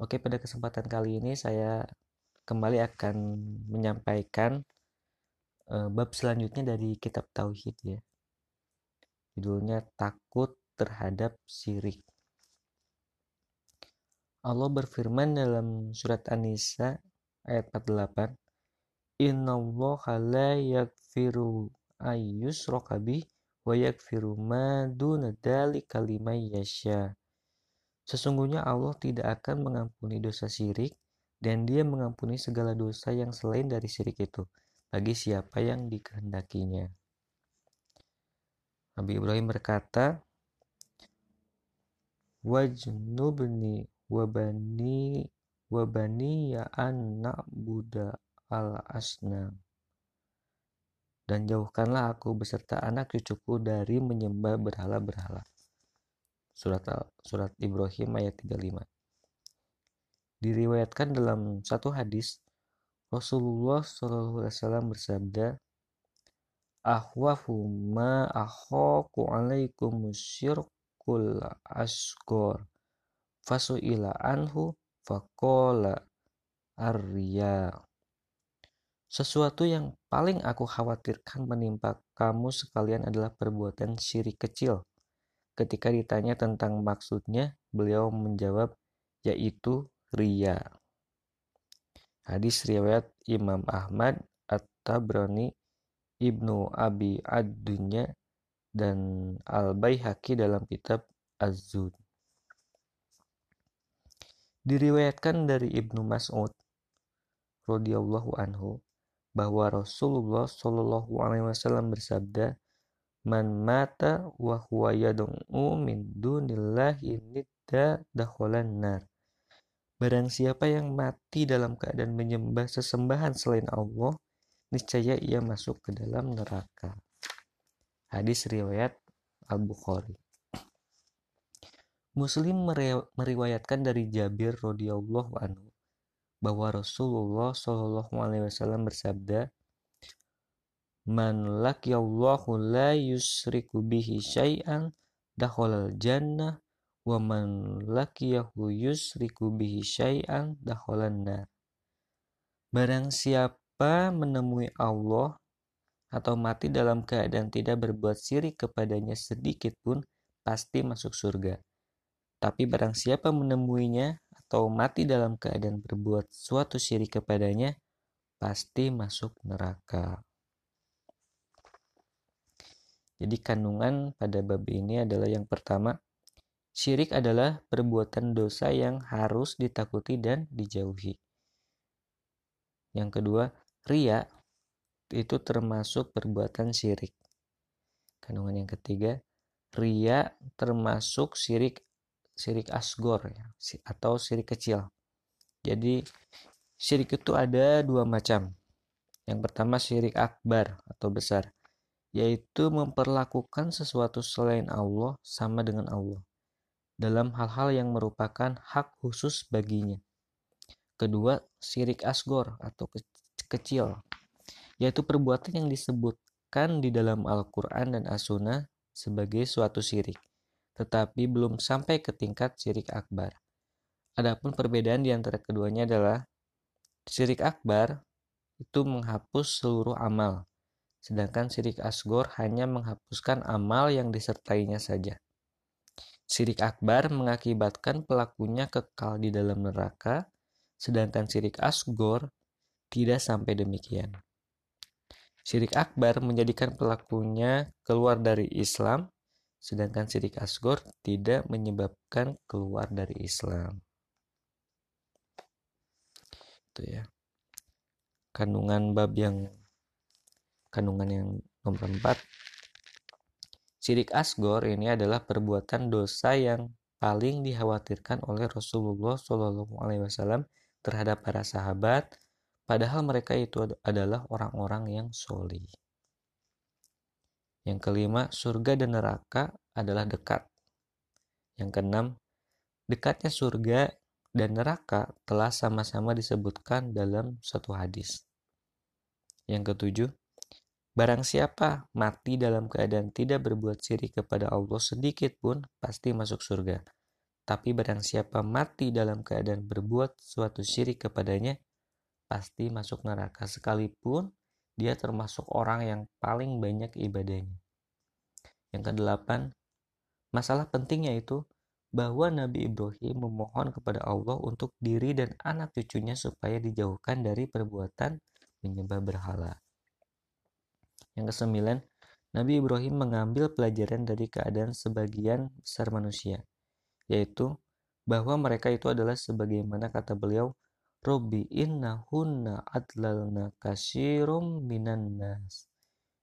Oke, pada kesempatan kali ini saya kembali akan menyampaikan uh, bab selanjutnya dari kitab Tauhid ya. Judulnya Takut terhadap Syirik. Allah berfirman dalam surat An-Nisa ayat 48, "Innallaha la yaghfiru ayyushraka bih wa yaghfiru ma duna dzalika liman yasha." Sesungguhnya Allah tidak akan mengampuni dosa syirik dan dia mengampuni segala dosa yang selain dari syirik itu bagi siapa yang dikehendakinya. Nabi Ibrahim berkata, Wajnubni wabani wabani ya anak buddha al asnam dan jauhkanlah aku beserta anak cucuku dari menyembah berhala-berhala surat surat Ibrahim ayat 35. Diriwayatkan dalam satu hadis Rasulullah Shallallahu Alaihi Wasallam bersabda, Ahwafu ma alaikum syirkul asgor fasu'ila anhu fakola arya sesuatu yang paling aku khawatirkan menimpa kamu sekalian adalah perbuatan syirik kecil Ketika ditanya tentang maksudnya, beliau menjawab, yaitu ria. Hadis riwayat Imam Ahmad, At-Tabrani, Ibnu Abi Ad-Dunya, dan Al-Baihaqi dalam kitab Az-Zud. Diriwayatkan dari Ibnu Mas'ud radhiyallahu anhu bahwa Rasulullah Shallallahu alaihi wasallam bersabda, Man mata wa huwa yad'u min dunillahi nidda dakhalan nar. Barang siapa yang mati dalam keadaan menyembah sesembahan selain Allah, niscaya ia masuk ke dalam neraka. Hadis riwayat Al-Bukhari. Muslim meriwayatkan dari Jabir radhiyallahu anhu bahwa Rasulullah shallallahu alaihi wasallam bersabda, Man laqiyallahu la yusriku bihi syai'an dakhalal jannah wa man laqiyahu yusriku bihi syai'an dakhalan nar. Barang siapa menemui Allah atau mati dalam keadaan tidak berbuat syirik kepadanya sedikit pun pasti masuk surga. Tapi barang siapa menemuinya atau mati dalam keadaan berbuat suatu syirik kepadanya pasti masuk neraka. Jadi kandungan pada bab ini adalah yang pertama, syirik adalah perbuatan dosa yang harus ditakuti dan dijauhi. Yang kedua, ria itu termasuk perbuatan syirik. Kandungan yang ketiga, ria termasuk syirik syirik asgor ya, atau syirik kecil. Jadi syirik itu ada dua macam. Yang pertama syirik akbar atau besar yaitu memperlakukan sesuatu selain Allah sama dengan Allah dalam hal-hal yang merupakan hak khusus baginya. Kedua, syirik asgor atau ke kecil, yaitu perbuatan yang disebutkan di dalam Al-Quran dan As-Sunnah sebagai suatu syirik, tetapi belum sampai ke tingkat syirik akbar. Adapun perbedaan di antara keduanya adalah syirik akbar itu menghapus seluruh amal, sedangkan syirik asgor hanya menghapuskan amal yang disertainya saja. Syirik akbar mengakibatkan pelakunya kekal di dalam neraka, sedangkan syirik asgor tidak sampai demikian. Syirik akbar menjadikan pelakunya keluar dari Islam, sedangkan syirik asgor tidak menyebabkan keluar dari Islam. Itu ya. Kandungan bab yang kandungan yang nomor 4 Sirik asgor ini adalah perbuatan dosa yang paling dikhawatirkan oleh Rasulullah Shallallahu Alaihi Wasallam terhadap para sahabat, padahal mereka itu adalah orang-orang yang solih. Yang kelima, surga dan neraka adalah dekat. Yang keenam, dekatnya surga dan neraka telah sama-sama disebutkan dalam satu hadis. Yang ketujuh, barang siapa mati dalam keadaan tidak berbuat syirik kepada Allah sedikit pun pasti masuk surga. Tapi barang siapa mati dalam keadaan berbuat suatu syirik kepadanya, pasti masuk neraka sekalipun dia termasuk orang yang paling banyak ibadahnya. Yang kedelapan, masalah pentingnya itu bahwa Nabi Ibrahim memohon kepada Allah untuk diri dan anak cucunya supaya dijauhkan dari perbuatan menyembah berhala. Yang kesembilan, Nabi Ibrahim mengambil pelajaran dari keadaan sebagian besar manusia, yaitu bahwa mereka itu adalah sebagaimana kata beliau, Robi inna hunna adlalna kasirum minan nas.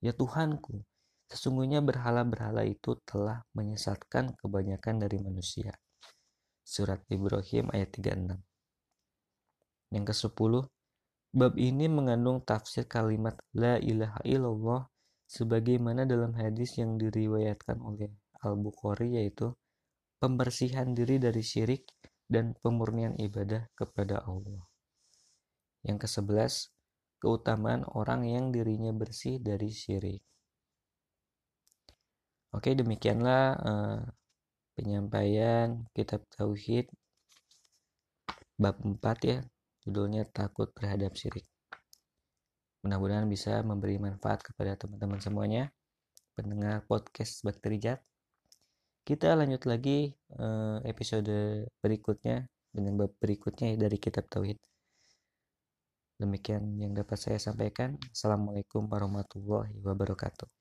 Ya Tuhanku, Sesungguhnya berhala-berhala itu telah menyesatkan kebanyakan dari manusia. Surat Ibrahim ayat 36. Yang ke-10, bab ini mengandung tafsir kalimat La ilaha illallah sebagaimana dalam hadis yang diriwayatkan oleh Al-Bukhari yaitu pembersihan diri dari syirik dan pemurnian ibadah kepada Allah. Yang ke-11, keutamaan orang yang dirinya bersih dari syirik. Oke, demikianlah uh, penyampaian kitab tauhid bab 4 ya. Judulnya takut terhadap syirik. Mudah-mudahan bisa memberi manfaat kepada teman-teman semuanya pendengar podcast Bakteri Jat. Kita lanjut lagi uh, episode berikutnya dengan bab berikutnya dari kitab tauhid. Demikian yang dapat saya sampaikan. Assalamualaikum warahmatullahi wabarakatuh.